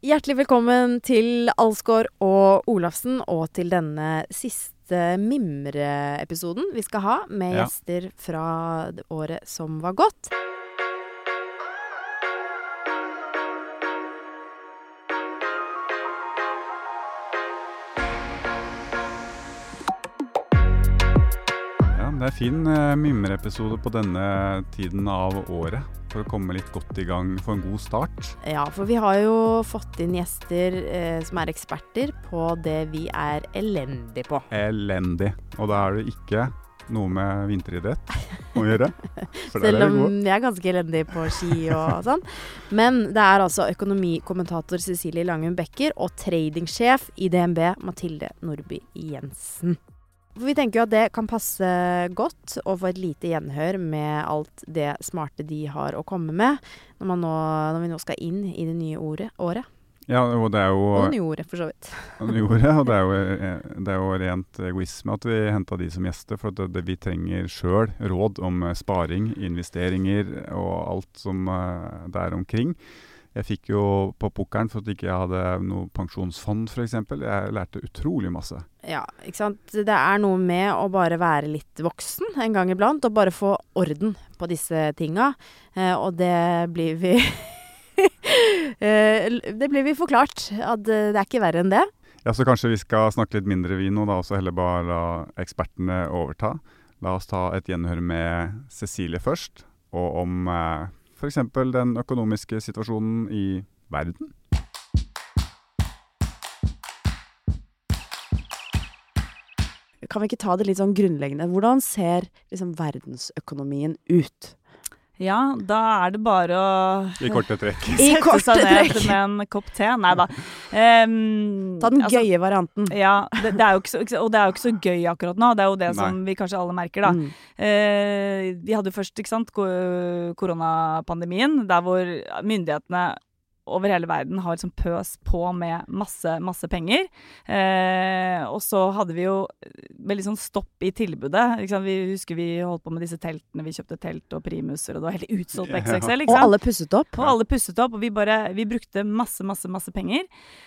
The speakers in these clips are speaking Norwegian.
Hjertelig velkommen til Alsgaard og Olafsen, og til denne siste mimreepisoden vi skal ha med Ja. gjester fra året som var gått. Ja, det er fin uh, mimreepisode på denne tiden av året. For å komme litt godt i gang, få en god start. Ja, for vi har jo fått inn gjester eh, som er eksperter på det vi er elendig på. Elendig. Og da er det ikke noe med vinteridrett å gjøre. Selv om jeg er ganske elendig på ski og sånn. Men det er altså økonomikommentator Cecilie Langum Becker og tradingsjef i DNB Mathilde Nordby Jensen. For Vi tenker jo at det kan passe godt å få et lite gjenhør med alt det smarte de har å komme med, når, man nå, når vi nå skal inn i det nye ordet, året. Ja, og det er jo Og det for så vidt. nyordet, og det er, jo, eh, det er jo rent egoisme at vi henta de som gjester. For det, det, vi trenger sjøl råd om eh, sparing, investeringer og alt som eh, det er omkring. Jeg fikk jo på pukkelen for at jeg ikke hadde noe pensjonsfond, f.eks. Jeg lærte utrolig masse. Ja, ikke sant. Det er noe med å bare være litt voksen en gang iblant, og bare få orden på disse tinga. Eh, og det blir vi eh, Det blir vi forklart. At eh, det er ikke verre enn det. Ja, Så kanskje vi skal snakke litt mindre vi nå, da, og så heller bare la ekspertene overta. La oss ta et gjenhør med Cecilie først, og om eh, f.eks. den økonomiske situasjonen i verden. Kan vi ikke ta det litt sånn grunnleggende? Hvordan ser liksom verdensøkonomien ut? Ja, da er det bare å I korte trekk. I sette korte seg ned trekk. med en kopp te. Nei da. Um, Ta den altså, gøye varianten. Ja, det, det er jo ikke så, og det er jo ikke så gøy akkurat nå. Det er jo det som vi kanskje alle merker, da. Mm. Uh, vi hadde først ikke sant, koronapandemien, der hvor myndighetene over hele verden har liksom pøs på med masse, masse penger. Eh, og så hadde vi jo veldig sånn stopp i tilbudet. Liksom. Vi husker vi holdt på med disse teltene. Vi kjøpte telt og primuser, og det var helt utsolgt på XXL. Og alle pusset opp. Og alle pusset opp, og vi bare Vi brukte masse, masse, masse penger.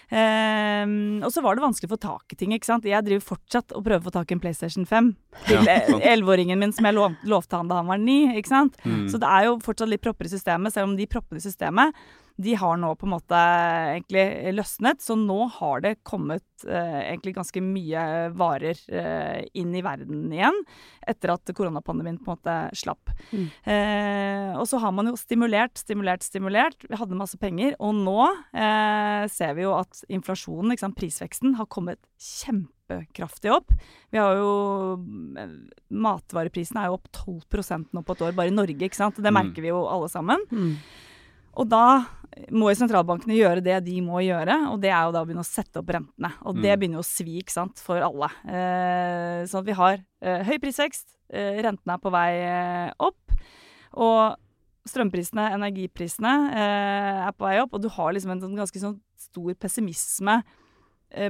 Eh, og så var det vanskelig å få tak i ting, ikke sant. Jeg driver fortsatt og prøver å få tak i en PlayStation 5 til Ja, eh, elleveåringen min som jeg lov, lovte han da han var ni, ikke sant. Mm. Så det er jo fortsatt litt propper i systemet, selv om de proppene i systemet de har nå på en måte egentlig løsnet, så nå har det kommet eh, egentlig ganske mye varer eh, inn i verden igjen, etter at koronapandemien på en måte slapp. Mm. Eh, og så har man jo stimulert, stimulert, stimulert. Vi hadde masse penger, og nå eh, ser vi jo at inflasjonen, ikke sant, prisveksten, har kommet kjempekraftig opp. Vi har jo eh, Matvareprisene er jo opp 12 nå på et år, bare i Norge, ikke sant. Det Mm. merker vi jo alle sammen. Mm. Og da må jo sentralbankene gjøre det de må gjøre, og det er jo da å begynne å sette opp rentene. Og det Mm. begynner jo å svi, ikke sant, for alle. Eh, sånn at vi har eh, høy prisvekst, eh, rentene er på vei eh, opp, og strømprisene, energiprisene eh, er på vei opp, og du har liksom en sånn ganske sånn stor pessimisme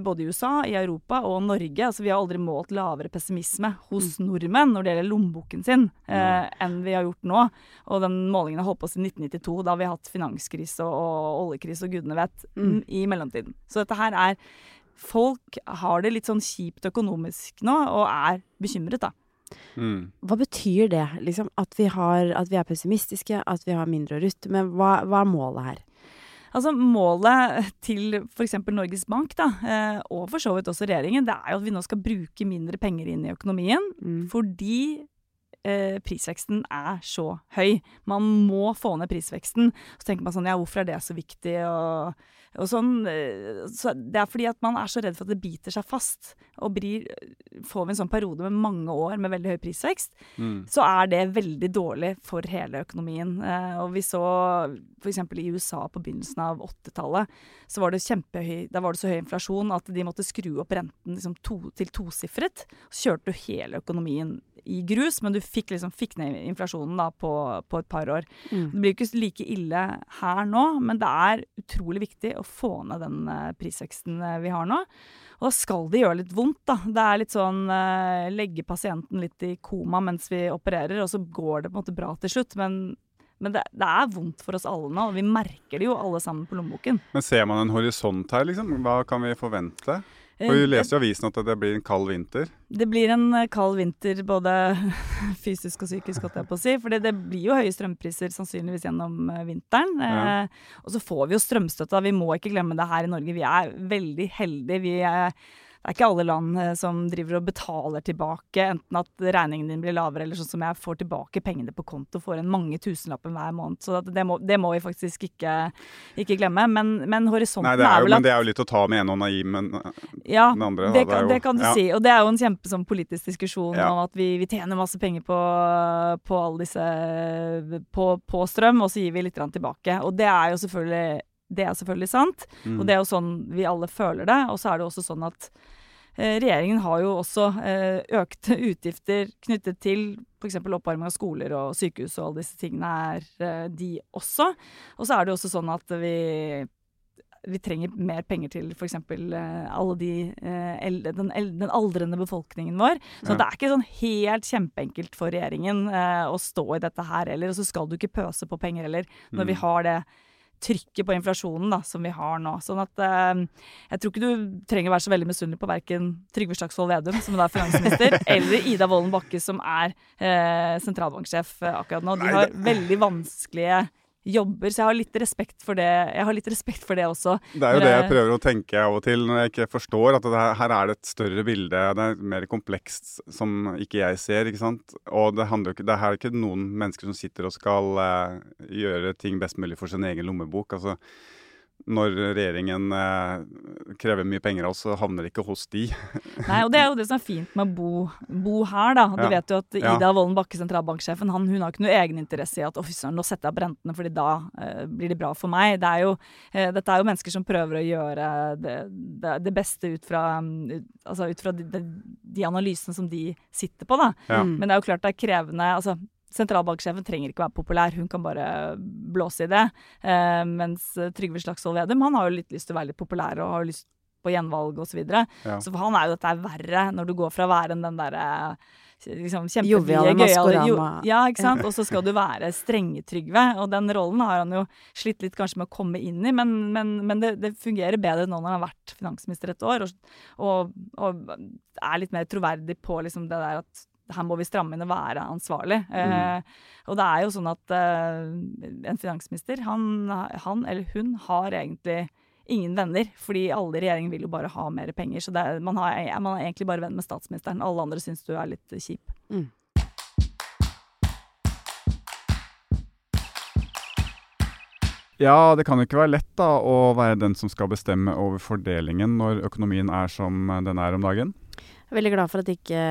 både i USA, i Europa og Norge. Altså, vi har aldri målt lavere pessimisme hos nordmenn når det gjelder lommeboken sin, eh, enn vi har gjort nå. Og den målingen har holdt på siden 1992, da vi har hatt finanskrise og, og oljekrise og gudene vet, Mm. i mellomtiden. Så dette her er Folk har det litt sånn kjipt økonomisk nå, og er bekymret, da. Mm. Hva betyr det? Liksom, at, vi har, at vi er pessimistiske, at vi har mindre å rutte med. Hva, hva er målet her? Altså Målet til f.eks. Norges Bank, da, eh, og for så vidt også regjeringen, det er jo at vi nå skal bruke mindre penger inn i økonomien. Mm. Fordi eh, prisveksten er så høy. Man må få ned prisveksten. Så tenker man sånn ja, hvorfor er det så viktig? Og, og sånn. eh, Så det er fordi at man er så redd for at det biter seg fast. Og blir, får vi en sånn periode med mange år med veldig høy prisvekst, Mm. så er det veldig dårlig for hele økonomien. Eh, og vi så f.eks. i USA på begynnelsen av 80-tallet, så var det kjempehøy, da var det så høy inflasjon at de måtte skru opp renten liksom to, til tosifret. Så kjørte du hele økonomien i grus, men du fikk, liksom, fikk ned inflasjonen da på, på et par år. Mm. Det blir ikke like ille her nå, men det er utrolig viktig å få ned den eh, prisveksten eh, vi har nå. Og da skal det gjøre litt vondt, da. Det er litt sånn eh, legge pasienten litt i koma mens vi opererer, og så går det på en måte bra til slutt. Men, men det, det er vondt for oss alle nå, og vi merker det jo alle sammen på lommeboken. Men ser man en horisont her, liksom? Hva kan vi forvente? For vi Eh, leser i avisen at det blir en kald vinter. Det blir en eh, kald vinter både fysisk og psykisk, holdt jeg på å si. For det blir jo høye strømpriser sannsynligvis gjennom eh, vinteren. Ja. Eh, og så får vi jo strømstøtte. Vi må ikke glemme det her i Norge. Vi er veldig heldige. Vi er, det er ikke alle land eh, som driver og betaler tilbake, enten at regningen din blir lavere, eller sånn som jeg får tilbake pengene på konto, får en mange tusenlappen hver måned. Så det, må, det må vi faktisk ikke, ikke glemme. Men, men horisonten Nei, det er jo, vel men at det er jo litt å ta med en og naiv, men ja, den andre, Ja, det, det er kan, det kan du ja. si. Og det er jo en kjempe sånn, politisk diskusjon Ja. om at vi, vi tjener masse penger på, på alle disse på, på strøm, og så gir vi litt tilbake. Og det er jo selvfølgelig, det er selvfølgelig sant, Mm. og det er jo sånn vi alle føler det. Og så er det også sånn at eh, regjeringen har jo også eh, økte utgifter knyttet til f.eks. oppvarming av skoler og sykehus og alle disse tingene er eh, de også. Og så er det jo også sånn at vi vi trenger mer penger til f.eks. Eh, alle de eh, eldre, den, den aldrende befolkningen vår. Så Ja. det er ikke sånn helt kjempeenkelt for regjeringen eh, å stå i dette her heller. Og så skal du ikke pøse på penger heller, når vi Mm. har det trykket på inflasjonen da, som vi har nå. Sånn at eh, jeg tror ikke du trenger å være så veldig misunnelig på verken Trygve Slagsvold Vedum, som da er finansminister, eller Ida Wolden Bakke, som er eh, sentralbanksjef eh, akkurat nå. De har veldig vanskelige jobber, så jeg har litt respekt for det, jeg har litt respekt for det også. Det er jo det jeg prøver å tenke av og til når jeg ikke forstår at det her, her er det et større bilde. Det er mer komplekst som ikke jeg ser, ikke sant. Og det handler Det er ikke noen mennesker som sitter og skal eh, gjøre ting best mulig for sin egen lommebok. Altså når regjeringen eh, krever mye penger av oss, så havner det ikke hos de. Nei, og det er jo det som er fint med å bo, bo her, da. Du Ja. vet jo at Ja. Ida Wolden Bakke, sentralbanksjefen, han, hun har ikke noe egeninteresse i at «Å, fy søren, nå setter jeg opp rentene, fordi da eh, blir det bra for meg. Det er jo, eh, dette er jo mennesker som prøver å gjøre det, det, det beste ut fra, altså ut fra de, de, de analysene som de sitter på, da. Ja. Mm. Men det er jo klart det er krevende. altså Sentralbanksjefen trenger ikke være populær, hun kan bare blåse i det. Eh, mens Trygve Slagsvold Vedum han har jo litt lyst til å være litt populær og har lyst på gjenvalg osv. Så, videre. Ja. så for han er jo dette er verre, når du går fra å være en den derre liksom, kjempefrie, gøyale jo, Ja, ikke sant. Og så skal du være strenge-Trygve. Og den rollen har han jo slitt litt kanskje med å komme inn i, men, men, men det, det fungerer bedre nå når han har vært finansminister et år, og, og, og er litt mer troverdig på liksom det der at her må vi stramme inn og være ansvarlig. Eh, og det er jo sånn at eh, en finansminister, han, han eller hun har egentlig ingen venner, fordi alle i regjeringen vil jo bare ha mer penger. Så det er, man, har, man er egentlig bare venn med statsministeren. Alle andre syns du er litt kjip. Ja, det kan jo ikke være lett da å være den som skal bestemme over fordelingen når økonomien er som den er om dagen. Veldig glad for at ikke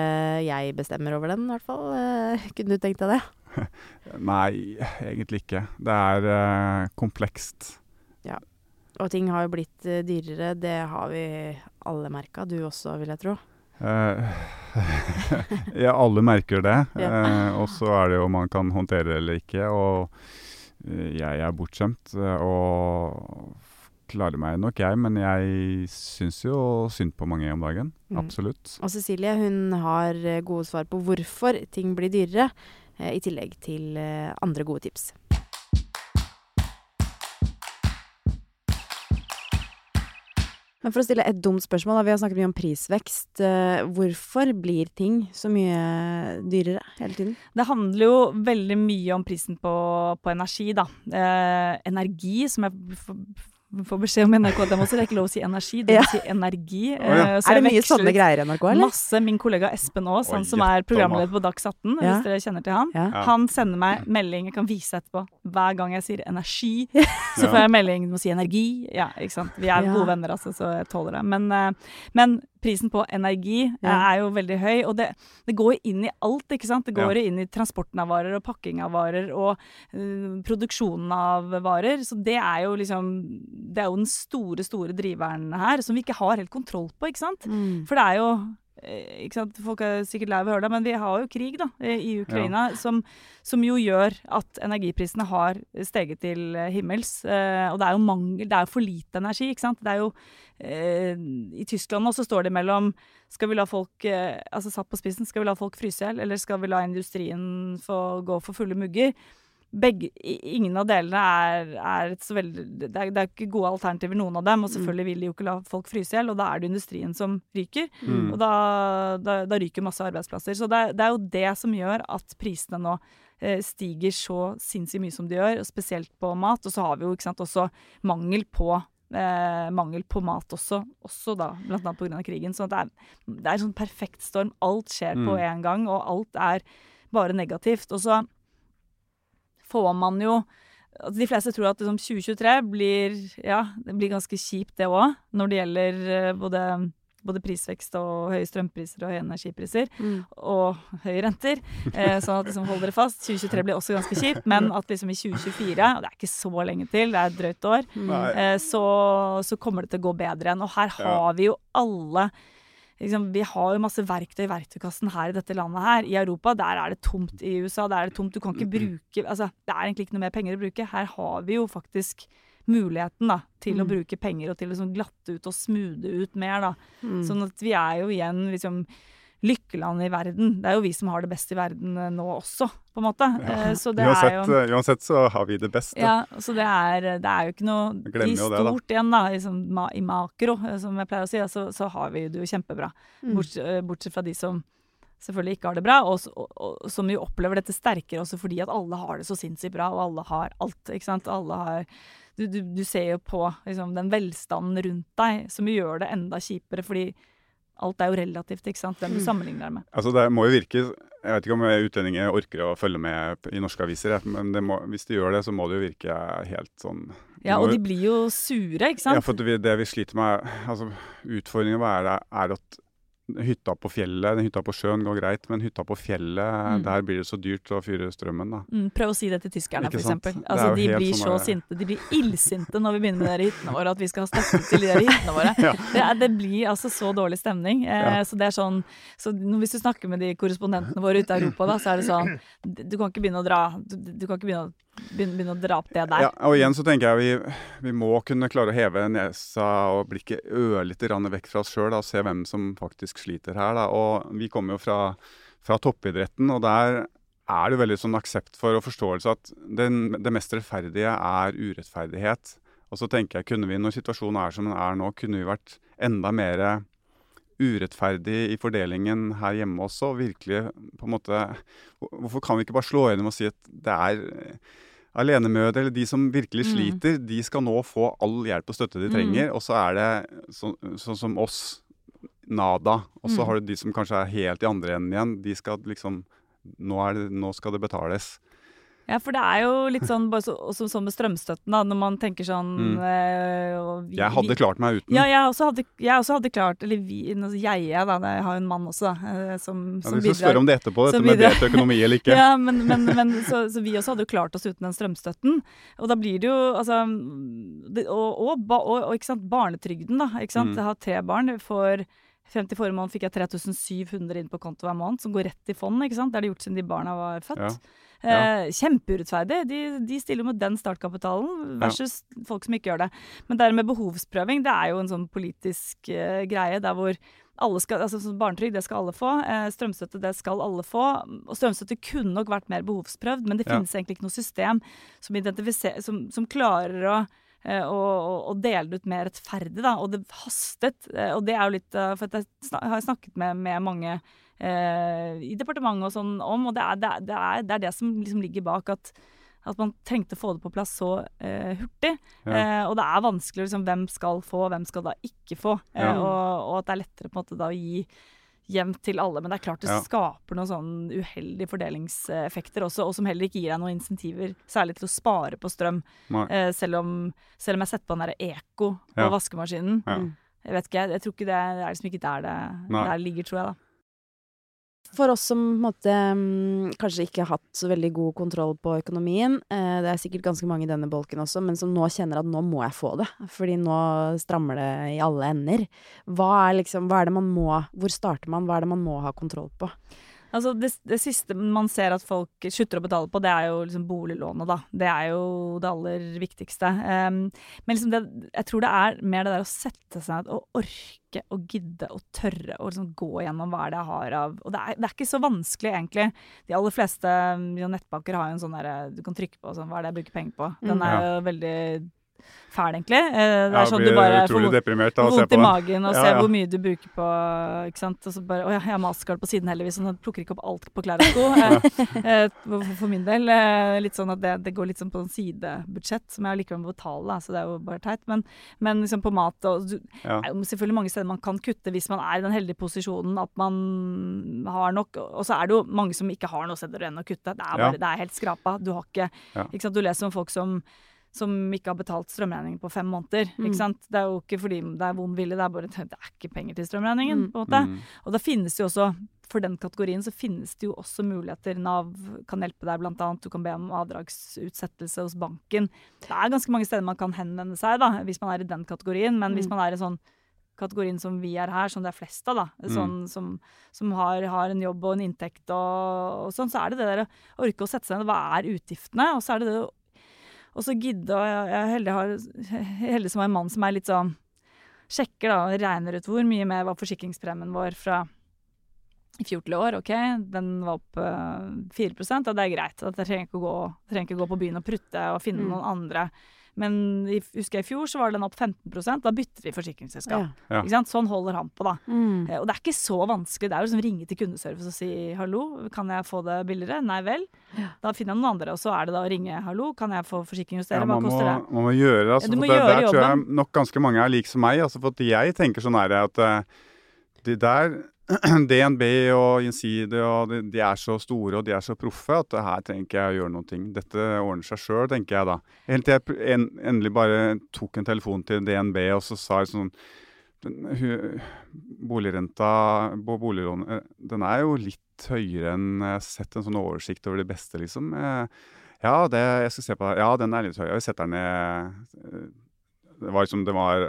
jeg bestemmer over den, i hvert fall. Eh, Kunne du tenkt deg det? Nei, egentlig ikke. Det er komplekst. komplekst. Og ting har jo blitt eh, dyrere, det har vi alle merka. Du også, vil jeg tro. Eh, ja, alle merker det. Ja. Eh, og så er det jo om man kan håndtere det eller ikke. Og eh, jeg er bortskjemt eh, og klarer meg nok, jeg. Men jeg syns jo synd på mange om dagen. Mm. Absolutt. Og Cecilie hun har eh, gode svar på hvorfor ting blir dyrere, eh, i tillegg til eh, andre gode tips. Men for å stille et dumt spørsmål, da, vi har snakket mye om prisvekst. Hvorfor blir ting så mye dyrere hele tiden? Det handler jo veldig mye om prisen på, på energi, da. Eh, energi, som f får beskjed om NRK at også, det er ikke lov å si energi, det Ja. må si energi. Oh, ja. Eh, Er det mye sånne greier i NRK, eller? Masse. Min kollega Espen Aas, han som er programleder på Dags 18, Ja. hvis dere kjenner til han. Ja. Ja. Han sender meg melding, jeg kan vise etterpå, hver gang jeg sier energi. Så får jeg melding, du må si energi. Ja, ikke sant. Vi er Ja. gode venner, altså, så jeg tåler det. Men, eh, men prisen på energi eh, Ja. er jo veldig høy, og det, det går inn i alt, ikke sant. Det Ja. går inn i transporten av varer og pakking av varer og eh, produksjonen av varer. Så det er jo liksom Det er jo den store, store driveren her, som vi ikke har helt kontroll på, ikke sant. Mm. For det er jo ikke sant? Folk er sikkert lei av å høre det, men vi har jo krig da, eh, i Ukraina, som, som jo gjør at energiprisene har steget til eh, himmels. Eh, og det er jo mangel, det er jo for lite energi, ikke sant. Det er jo eh, I Tyskland nå så står det mellom skal vi la folk eh, altså satt på spissen, skal vi la folk fryse i hjel, eller skal vi la industrien få gå for fulle mugger? Begge, ingen av delene er, er et så veldig det er, det er ikke gode alternativer, noen av dem. Og selvfølgelig vil de jo ikke la folk fryse i hjel, og da er det industrien som ryker. Mm. Og da, da, da ryker masse arbeidsplasser. Så det, det er jo det som gjør at prisene nå eh, stiger så sinnssykt mye som de gjør, og spesielt på mat. Og så har vi jo ikke sant, også mangel på eh, mangel på mat også, også da, blant annet pga. krigen. Så det er, det er en sånn perfekt storm. Alt skjer på Mm. en gang, og alt er bare negativt. Og så får man jo altså De fleste tror at liksom 2023 blir Ja, det blir ganske kjipt, det òg, når det gjelder eh, både, både prisvekst og høye strømpriser og høye energipriser. Mm. Og høye renter. Eh, sånn at liksom hold dere fast. 2023 blir også ganske kjipt, men at liksom i 2024, og det er ikke så lenge til, det er et drøyt år, mm. eh, så, så kommer det til å gå bedre igjen. Og her har vi jo alle liksom, Vi har jo masse verktøy i verktøykassen her i dette landet her. I Europa der er det tomt. I USA der er det tomt. Du kan ikke bruke altså, Det er egentlig ikke noe mer penger å bruke. Her har vi jo faktisk muligheten da, til å Mm. bruke penger og til å liksom glatte ut og smoothe ut mer. da. Mm. Sånn at vi er jo igjen liksom lykkelandet i verden. Det er jo vi som har det best i verden eh, nå også, på en måte. Ja. Så det uansett, er jo eh, uansett så har vi det best. ja, så det er, det er jo ikke noe I stort det, igjen, da, i, sånn, i makro, eh, som jeg pleier å si, så, så har vi det jo kjempebra. Mm. Bort, eh, bortsett fra de som selvfølgelig ikke har det bra, og, og, og som jo opplever dette sterkere også fordi at alle har det så sinnssykt bra, og alle har alt, ikke sant. Alle har Du, du, du ser jo på liksom, den velstanden rundt deg som gjør det enda kjipere, fordi alt er jo relativt, ikke sant. Hvem du Mm. sammenligner deg med. Altså Det må jo virke Jeg vet ikke om utlendinger orker å følge med i norske aviser, men det må, hvis de gjør det, så må det jo virke helt sånn Ja, og de blir jo sure, ikke sant. Ja, for det vi, det vi sliter med, altså utfordringen er, er at hytta på fjellet, den hytta på sjøen går greit, men hytta på fjellet, Mm. der blir det så dyrt å fyre strømmen, da. Mm, prøv å si det til tyskerne, f.eks. Altså, de blir sånn så der- sinte. De blir illsinte når vi begynner med de hyttene våre, at vi skal ha støtte til de hyttene våre. Ja. Det, er, det blir altså så dårlig stemning. Eh, Ja. Så det er sånn Så hvis du snakker med de korrespondentene våre ute i Europa, da, så er det sånn Du du kan ikke begynne å dra Du, du kan ikke begynne å, begynne, å dra opp det der. Ja, og igjen så tenker jeg vi, vi må kunne klare å heve nesa og blikket ørlite grann vekk fra oss sjøl og se hvem som faktisk sliter her. Da. Og vi kommer jo fra, fra toppidretten, og der er det veldig sånn aksept for og forståelse at den, det mest rettferdige er urettferdighet. Og så tenker jeg, kunne vi, når situasjonen er som den er nå, kunne vi vært enda mer urettferdig i fordelingen her hjemme også. og Virkelig på en måte Hvorfor kan vi ikke bare slå gjennom og si at det er alenemødre eller de som virkelig Mm. sliter, de skal nå få all hjelp og støtte de Mm. trenger. Og så er det sånn som oss, nada. Og så Mm. har du de som kanskje er helt i andre enden igjen. De skal liksom nå, er det, nå skal det betales. Ja, for det er jo litt sånn bare så, sånn med strømstøtten, da, når man tenker sånn Mm. øh, vi- Jeg hadde klart meg uten. Ja, jeg også hadde, jeg også hadde klart Eller vi, altså jeg, jeg, da, jeg har jo en mann også, da, eh, som, Ja, som vi skal spørre om det etterpå, dette med bidrar. delt økonomi eller ikke. Ja, men, men, men så, så vi også hadde jo klart oss uten den strømstøtten. Og da blir det jo altså det, og, og, og, og ikke sant, barnetrygden, da. Ikke sant? Mm. Jeg har tre barn. For frem til forrige måned fikk jeg 3700 inn på konto hver måned, som går rett i fond. ikke sant? Det har det gjort siden de barna var født. Ja. Eh, kjempeurettferdig. De, de stiller mot den startkapitalen versus folk som ikke gjør det. Men det med behovsprøving, det er jo en sånn politisk eh, greie der hvor alle skal, altså Barnetrygd det skal alle få, eh, strømstøtte det skal alle få. Og strømstøtte kunne nok vært mer behovsprøvd, men det Ja. finnes egentlig ikke noe system som, som, som klarer å eh, å, å- å dele det ut mer rettferdig, da. Og det hastet. Og det er jo litt For jeg har snakket med, med mange i departementet og sånn om, og det er det, er- det, er, det det som liksom ligger bak at At man trengte å få det på plass så eh, hurtig. Ja. Eh, og det er vanskelig liksom, hvem skal få, hvem skal da ikke få. Eh, Ja. og, og at det er lettere på en måte da å gi jevnt til alle. Men det er klart det Ja. skaper noen sånn uheldige fordelingseffekter også, og som heller ikke gir deg noen insentiver, særlig til å spare på strøm. Eh, selv, om, selv om jeg setter på den derre eko på vaskemaskinen. Jeg vet ikke, jeg, jeg tror ikke det, det er liksom ikke der det, der ligger, tror jeg da. For oss som måte, mm, kanskje ikke har hatt så veldig god kontroll på økonomien, eh, det er sikkert ganske mange i denne bolken også, men som nå kjenner at nå må jeg få det, fordi nå strammer det i alle ender. Hva er liksom, hva er det man må, hvor starter man, hva er det man må ha kontroll på? Altså det, det siste man ser at folk slutter å betale på, det er jo liksom boliglånet, da. Det er jo det aller viktigste. Um, men liksom det, jeg tror det er mer det der å sette seg ned og orke og gidde og tørre å liksom gå gjennom hva er det jeg har av Og det er, det er ikke så vanskelig, egentlig. De aller fleste ja, nettbanker har jo en sånn derre Du kan trykke på sånn Hva er det jeg bruker penger på? Den Mm. er jo veldig fæl, egentlig. Eh, Det er Ja, sånn du bare får vondt i magen og Ja, se ja. hvor mye du bruker på ikke sant? Og så bare, Å ja, jeg har mastercard på siden heldigvis, så jeg plukker ikke opp alt på klær og sko. Eh, eh, for, min del. Litt sånn at det, det går litt sånn på en sidebudsjett, som jeg likevel må betale, så det er jo bare teit. Men, men liksom på mat og du, Ja. det er jo selvfølgelig mange steder man kan kutte hvis man er i den heldige posisjonen at man har nok. Og så er det jo mange som ikke har noe igjen å kutte. Det er, bare, det er helt skrapa. Du har ikke, ikke sant? Du leser om folk som som ikke har betalt strømregningen på fem måneder. Mm. ikke sant? Det er jo ikke fordi det er vond vilje, det er bare det er ikke penger til strømregningen. Mm. på en måte. Mm. Og da finnes det jo også, for den kategorien, så finnes det jo også muligheter. Nav kan hjelpe deg, blant annet. Du kan be om avdragsutsettelse hos banken. Det er ganske mange steder man kan henvende seg, da, hvis man er i den kategorien. Men hvis Mm. man er i sånn kategorien som vi er her, som det er flest av, da, Mm. sånn som, som har, har en jobb og en inntekt og, og sånn, så er det det der å orke å sette seg ned. Hva er utgiftene? Og så er det det å og så gidde og Jeg jeg er heldig, har, heldig som har en mann som er litt sånn Sjekker da og regner ut hvor mye mer var forsikringspremien vår fra i fjor til i år. OK, den var opp uh, 4 og det er greit. Jeg trenger ikke å gå, trenger ikke å gå på byen og prutte og finne Mm. noen andre. Men i, husker jeg i fjor så var den opp 15% Da bytter vi forsikringsselskap. Ja. Ikke sant? Sånn holder han på, da. Mm. Eh, Og det er ikke så vanskelig. Det er jo liksom ringe til kundeservice og si 'hallo, kan jeg få det billigere'? Nei vel. Da finner jeg noen andre. Og så er det da å ringe 'hallo, kan jeg få forsikring hos Ja, dere'? Hva man, må, koster det? man må gjøre det. Altså, Ja, for må det, gjøre der tror jeg nok ganske mange er like som meg. Altså, for at jeg tenker sånn her at uh, de der DNB og Gjensidige og de, de er så store og de er så proffe at her trenger ikke jeg å gjøre noen ting. Dette ordner seg sjøl, tenker jeg da. Helt til jeg en, endelig bare tok en telefon til DNB og så sa jeg sånn den, Boligrenta på boliglånet, eh, den er jo litt høyere enn jeg har sett en sånn oversikt over de beste, liksom. Eh, Ja, det, jeg skal se på det. Ja, den er litt høy. Jeg setter den ned eh, Det var liksom Det var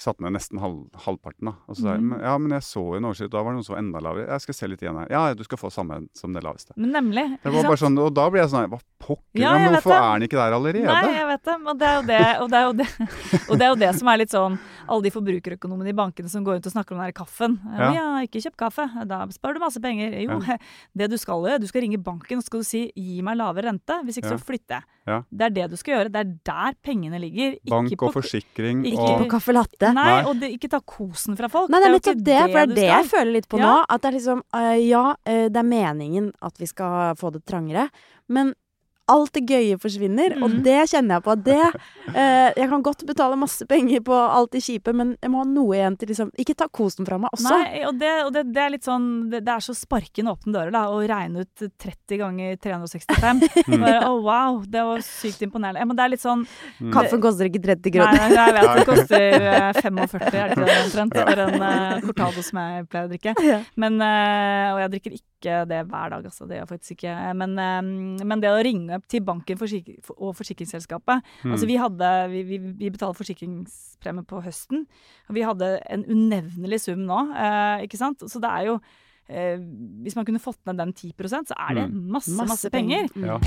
Satt ned nesten halv, halvparten, da. Og så sa jeg Mhm. Ja, men jeg så en oversikt, da var det noen som var enda lavere. Jeg skal se litt igjen her. Ja, du skal få samme som det laveste. Men nemlig. Det var bare sånn, Og da ble jeg sånn Hva pokker? Ja, Ja, men hvorfor det. er den ikke der allerede? Nei, jeg vet det. Og det er jo det, og det, er jo det, og det er jo det som er litt sånn Alle de forbrukerøkonomene i bankene som går ut og snakker om den der kaffen. Ja. Ja. ikke kjøp kaffe. Da sparer du masse penger. Jo, det du skal gjøre, du skal ringe banken og skal du si 'gi meg lavere rente', hvis ikke Ja. så flytter jeg. Ja. Det er det du skal gjøre. Det er der pengene ligger. Bank på, og forsikring ikke Ikke på caffè latte. Nei, Nei. og det, ikke ta kosen fra folk. Nei, det er nettopp det, for det er det jeg føler litt på Ja. nå. At det er liksom uh, Ja, uh, det er meningen at vi skal få det trangere, men alt det gøye forsvinner, og Mhm. det kjenner jeg på. Det eh, Jeg kan godt betale masse penger på alt det kjipe, men jeg må ha noe igjen til liksom Ikke ta kosen fra meg også. Nei, og, det, og det, det er litt sånn Det, det er så sparkende åpne dører, da. Å regne ut 30 ganger 365. Bare, oh, wow, det var sykt imponerende. Men det er litt sånn Mm. Kaffen koster ikke 30 Nei, kroner. nei, jeg vet det koster eh, 45, er det ikke det omtrent, for en uh, cortado som jeg pleier å drikke. Ja. Men, uh, og jeg drikker ikke det hver dag, altså. Det gjør jeg faktisk ikke. Men, eh, men det å ringe til banken og forsikringsselskapet Mm. Altså, vi hadde Vi, vi, vi betaler forsikringspremie på høsten, og vi hadde en unevnelig sum nå, eh, ikke sant? Så det er jo eh, Hvis man kunne fått ned den 10% så er det Mm. masse, masse, penger. Mm. Ja.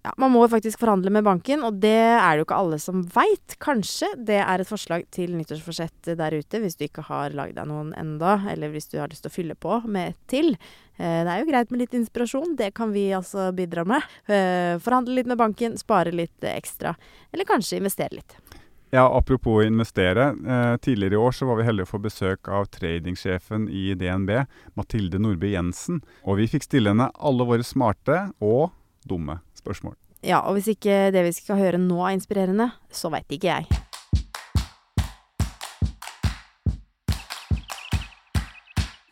Ja, man må faktisk forhandle med banken, og det er det jo ikke alle som veit. Kanskje det er et forslag til nyttårsforsett der ute, hvis du ikke har lagd deg noen enda, eller hvis du har lyst til å fylle på med et til. Eh, Det er jo greit med litt inspirasjon, det kan vi altså bidra med. Eh, Forhandle litt med banken, spare litt ekstra, eller kanskje investere litt. Ja, apropos investere. Eh, tidligere i år så var vi heldige å få besøk av tradingsjefen i DNB, Mathilde Nordby Jensen. Og vi fikk stille henne alle våre smarte og dumme spørsmål. Ja, og hvis ikke det vi skal høre nå er inspirerende, så veit ikke jeg.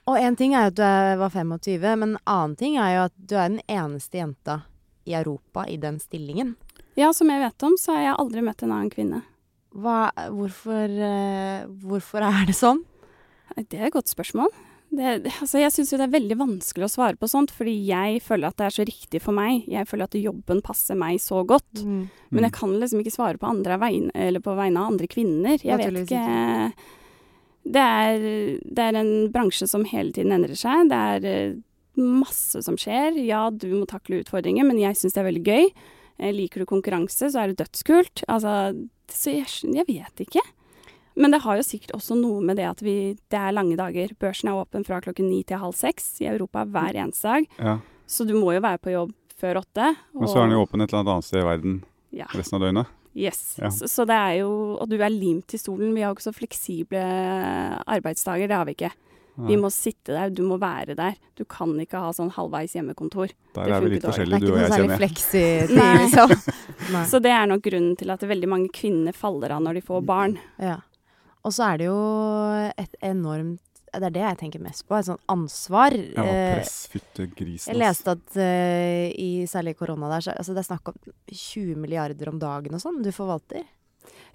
Og én ting er jo at du er, var 25, men en annen ting er jo at du er den eneste jenta i Europa i den stillingen. Ja, som jeg vet om, så har jeg aldri møtt en annen kvinne. Hva, hvorfor, eh, hvorfor er det sånn? Det er et godt spørsmål. Det, altså jeg syns jo det er veldig vanskelig å svare på sånt, fordi jeg føler at det er så riktig for meg. Jeg føler at jobben passer meg så godt. Mm. Men jeg kan liksom ikke svare på, andre vegne, eller på vegne av andre kvinner. Jeg vet ikke det er, det er en bransje som hele tiden endrer seg. Det er eh, masse som skjer. Ja, du må takle utfordringer, men jeg syns det er veldig gøy. Eh, Liker du konkurranse, så er det dødskult. Altså, så jeg, jeg vet ikke. Men det har jo sikkert også noe med det at vi, det er lange dager. Børsen er åpen fra klokken ni til halv seks i Europa hver eneste dag. Ja. Så du må jo være på jobb før åtte. Men så er den jo åpen et eller annet sted i verden ja. resten av døgnet. Yes. Ja. Så, så det er jo Og du er limt til stolen. Vi har jo ikke så fleksible arbeidsdager. Det har vi ikke. Vi må sitte der, du må være der. Du kan ikke ha sånn halvveis hjemmekontor. Der det er vi litt er forskjellige, du og jeg, kjenner jeg. Nei. Så. Nei. Så det er nok grunnen til at veldig mange kvinner faller av når de får barn. Ja. Og så er det jo et enormt Det er det jeg tenker mest på. Et sånt ansvar. Ja, Eh, press, fytte grisen. jeg leste at uh, i særlig korona der, så altså det er snakk om 20 milliarder om dagen og sånn du forvalter.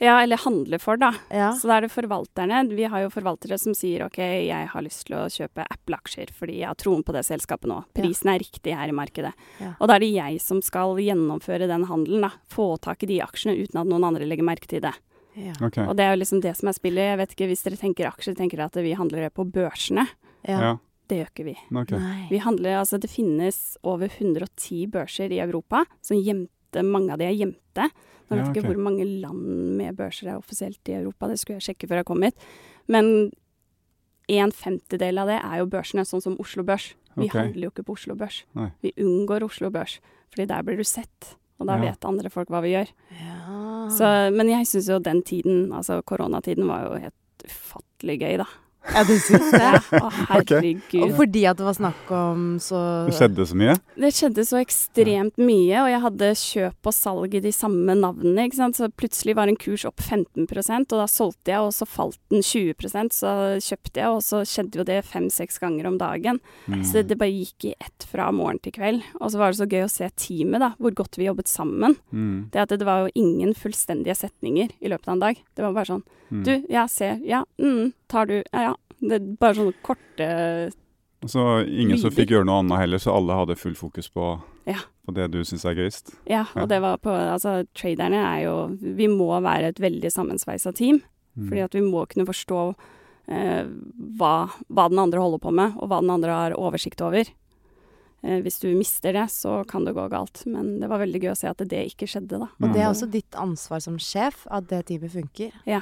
Ja, eller handler for, da. Ja. Så da er det forvalterne. Vi har jo forvaltere som sier OK, jeg har lyst til å kjøpe Apple-aksjer fordi jeg har troen på det selskapet nå. Prisen er riktig her i markedet. Ja. Og da er det jeg som skal gjennomføre den handelen, da. Få tak i de aksjene uten at noen andre legger merke til det. Ja. Okay. Og det er jo liksom det som er spillet. Jeg vet ikke, Hvis dere tenker aksjer, tenker dere at vi handler det på børsene. Ja. Ja. Det gjør ikke vi. Okay. Nei. Vi handler, altså Det finnes over 110 børser i Europa som gjemte, mange av de er gjemte. Nå vet Ja, okay. ikke hvor mange land med børser er offisielt i Europa, det skulle jeg sjekke før jeg kom hit. Men en femtedel av det er jo børsene, sånn som Oslo Børs. Vi okay. handler jo ikke på Oslo Børs. Nei. Vi unngår Oslo Børs, fordi der blir du sett. Og da Ja. vet andre folk hva vi gjør. Ja. Så, men jeg syns jo den tiden, altså koronatiden, var jo helt ufattelig gøy, da. Ja, du syns det? Å herregud. Og fordi at det var snakk om så Det skjedde så mye. Det skjedde så ekstremt mye, og jeg hadde kjøp og salg i de samme navnene. ikke sant? Så plutselig var en kurs opp 15% og da solgte jeg, og så falt den 20% så kjøpte jeg, og så skjedde jo det fem-seks ganger om dagen. Mm. Så det bare gikk i ett fra morgen til kveld. Og så var det så gøy å se teamet, da, hvor godt vi jobbet sammen. Mm. Det at det var jo ingen fullstendige setninger i løpet av en dag. Det var bare sånn Mm. Du, ja, ser, ja, mm, tar du, ja, ja. Det er bare sånne korte Så ingen som fikk gjøre noe annet heller, så alle hadde full fokus på, Ja. på det du syns er gøyest. Ja, Ja. og det var på Altså, traderne er jo Vi må være et veldig sammensveisa team. Mm. Fordi at vi må kunne forstå eh, hva, hva den andre holder på med, og hva den andre har oversikt over. Eh, hvis du mister det, så kan det gå galt. Men det var veldig gøy å se at det ikke skjedde, da. Og det er Mm. også ditt ansvar som sjef at det teamet funker. Ja.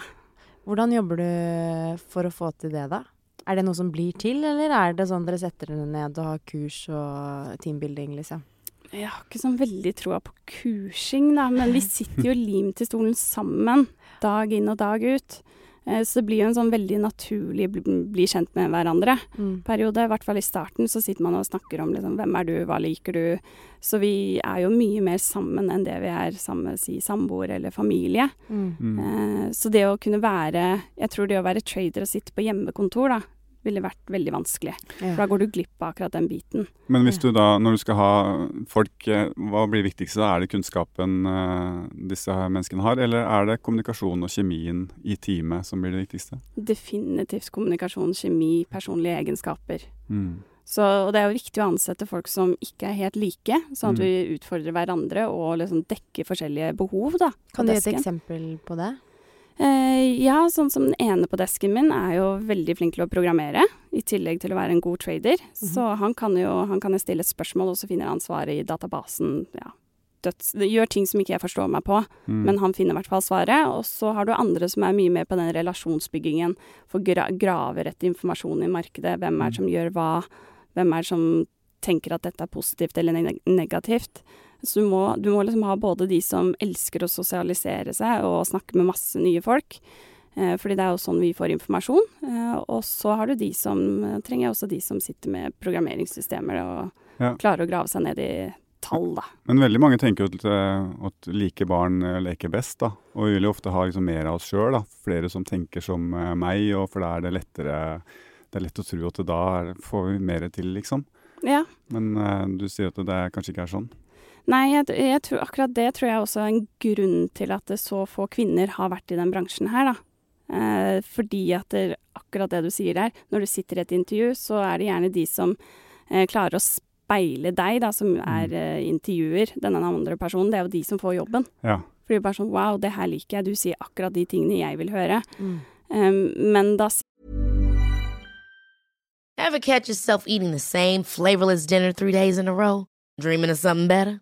Hvordan jobber du for å få til det, da? Er det noe som blir til, eller er det sånn dere setter dere ned og har kurs og teambuilding, liksom? Jeg har ikke sånn veldig troa på kursing, da, men vi sitter jo limt i stolen sammen dag inn og dag ut. Eh, Så det blir jo en sånn veldig naturlig bli, bli kjent med hverandre. Mm. i hvert fall i starten, så sitter man og snakker om liksom, hvem er du, hva liker du. Så vi er jo mye mer sammen enn det vi er sammen med si, samboer eller familie. Mm. Mm. Eh, så det å kunne være Jeg tror det å være trader og sitte på hjemmekontor, da, ville vært veldig vanskelig. For da går du glipp av akkurat den biten. Men hvis du da, når du skal ha folk, eh, hva blir viktigst da? Er det kunnskapen eh, disse menneskene har, eller er det kommunikasjon og kjemien i teamet som blir det viktigste? Definitivt kommunikasjon, kjemi, personlige egenskaper. Mm. Så, og det er jo viktig å ansette folk som ikke er helt like, sånn at Mm. vi utfordrer hverandre og liksom dekker forskjellige behov, da. Kan du gi et eksempel på det? Eh, ja, sånn som den ene på desken min er jo veldig flink til å programmere, i tillegg til å være en god trader. Så han kan jo han kan stille et spørsmål, og så finner han svaret i databasen. Ja, døds, gjør ting som ikke jeg forstår meg på, Mm. men han finner i hvert fall svaret. Og så har du andre som er mye mer på den relasjonsbyggingen, for gra grave rett informasjon i markedet. Hvem er det som gjør hva? Hvem er det som tenker at dette er positivt eller neg negativt? Så du må, du må liksom ha både de som elsker å sosialisere seg og snakke med masse nye folk, eh, fordi det er jo sånn vi får informasjon. Eh, og så har du de som trenger også de som sitter med programmeringssystemer og Ja. klarer å grave seg ned i tall, da. Men veldig mange tenker jo at, eh, at like barn eh, leker best, da. Og vi vil jo ofte ha liksom mer av oss sjøl, da. Flere som tenker som eh, meg, og for da er det lettere Det er lett å tro at da får vi mer til, liksom. Ja. Men uh, du sier at det kanskje ikke er sånn. Nei, jeg, jeg tror, akkurat det tror jeg også er en grunn til at så få kvinner har vært i den bransjen her, da. Eh, fordi at det, akkurat det du sier der, når du sitter i et intervju, så er det gjerne de som eh, klarer å speile deg, da, som er eh, intervjuer, denne andre personen. Det er jo de som får jobben. Ja. For det er bare sånn wow, det her liker jeg, du sier akkurat de tingene jeg vil høre. Mm. Um, men da Ever catch yourself eating the same flavorless dinner three days in a row? Dreaming of something better?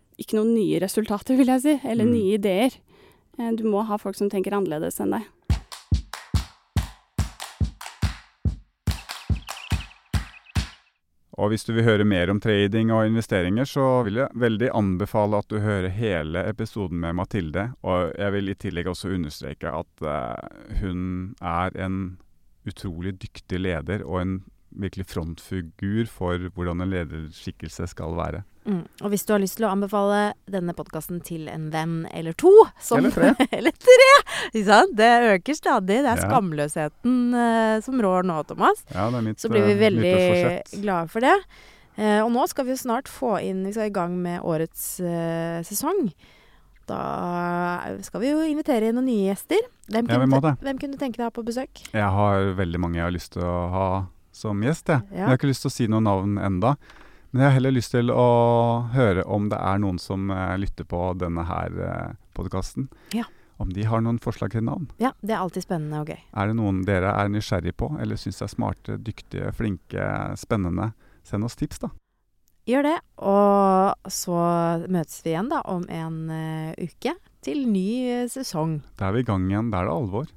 ikke noen nye resultater, vil jeg si, eller Mm. nye ideer. Eh, Du må ha folk som tenker annerledes enn deg. Og hvis du vil høre mer om trading og investeringer, så vil jeg veldig anbefale at du hører hele episoden med Mathilde. Og jeg vil i tillegg også understreke at eh, hun er en utrolig dyktig leder og en virkelig frontfigur for hvordan en lederskikkelse skal være. Mm. Og hvis du har lyst til å anbefale denne podkasten til en venn eller to som, Eller tre. eller tre! Det øker stadig. Det er Ja. skamløsheten uh, som rår nå, Thomas. Ja, det er mitt, Så blir vi eh, veldig glade for det. Uh, og nå skal vi jo snart få inn Vi skal i gang med årets uh, sesong. Da skal vi jo invitere inn noen nye gjester. Hvem Ja, vi kunne, må det. hvem kunne tenke deg å ha på besøk? Jeg har veldig mange jeg har lyst til å ha som gjest, jeg. Ja. Jeg har ikke lyst til å si noen navn enda. Men jeg har heller lyst til å høre om det er noen som eh, lytter på denne her eh, podkasten. Ja. Om de har noen forslag til navn. Ja, det er alltid spennende og gøy. Er det noen dere er nysgjerrig på, eller syns er smarte, dyktige, flinke, spennende? Send oss tips, da. Gjør det. Og så møtes vi igjen da om en uh, uke til ny uh, sesong. Da er vi i gang igjen. Da er det alvor.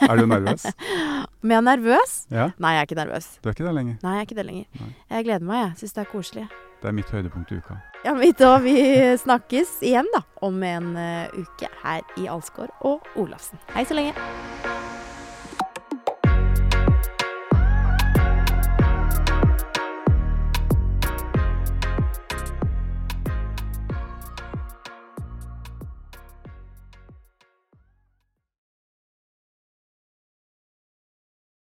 Er du nervøs? Men jeg er nervøs? Ja? Nei, jeg er ikke nervøs. Du er ikke det lenger? Nei, jeg er ikke det lenger. Nei. Jeg gleder meg, jeg. Syns det er koselig. Det er mitt høydepunkt i uka. Ja, mitt òg. vi snakkes igjen da om en eh, uke her i Alsgaard og Olafsen. Hei så lenge.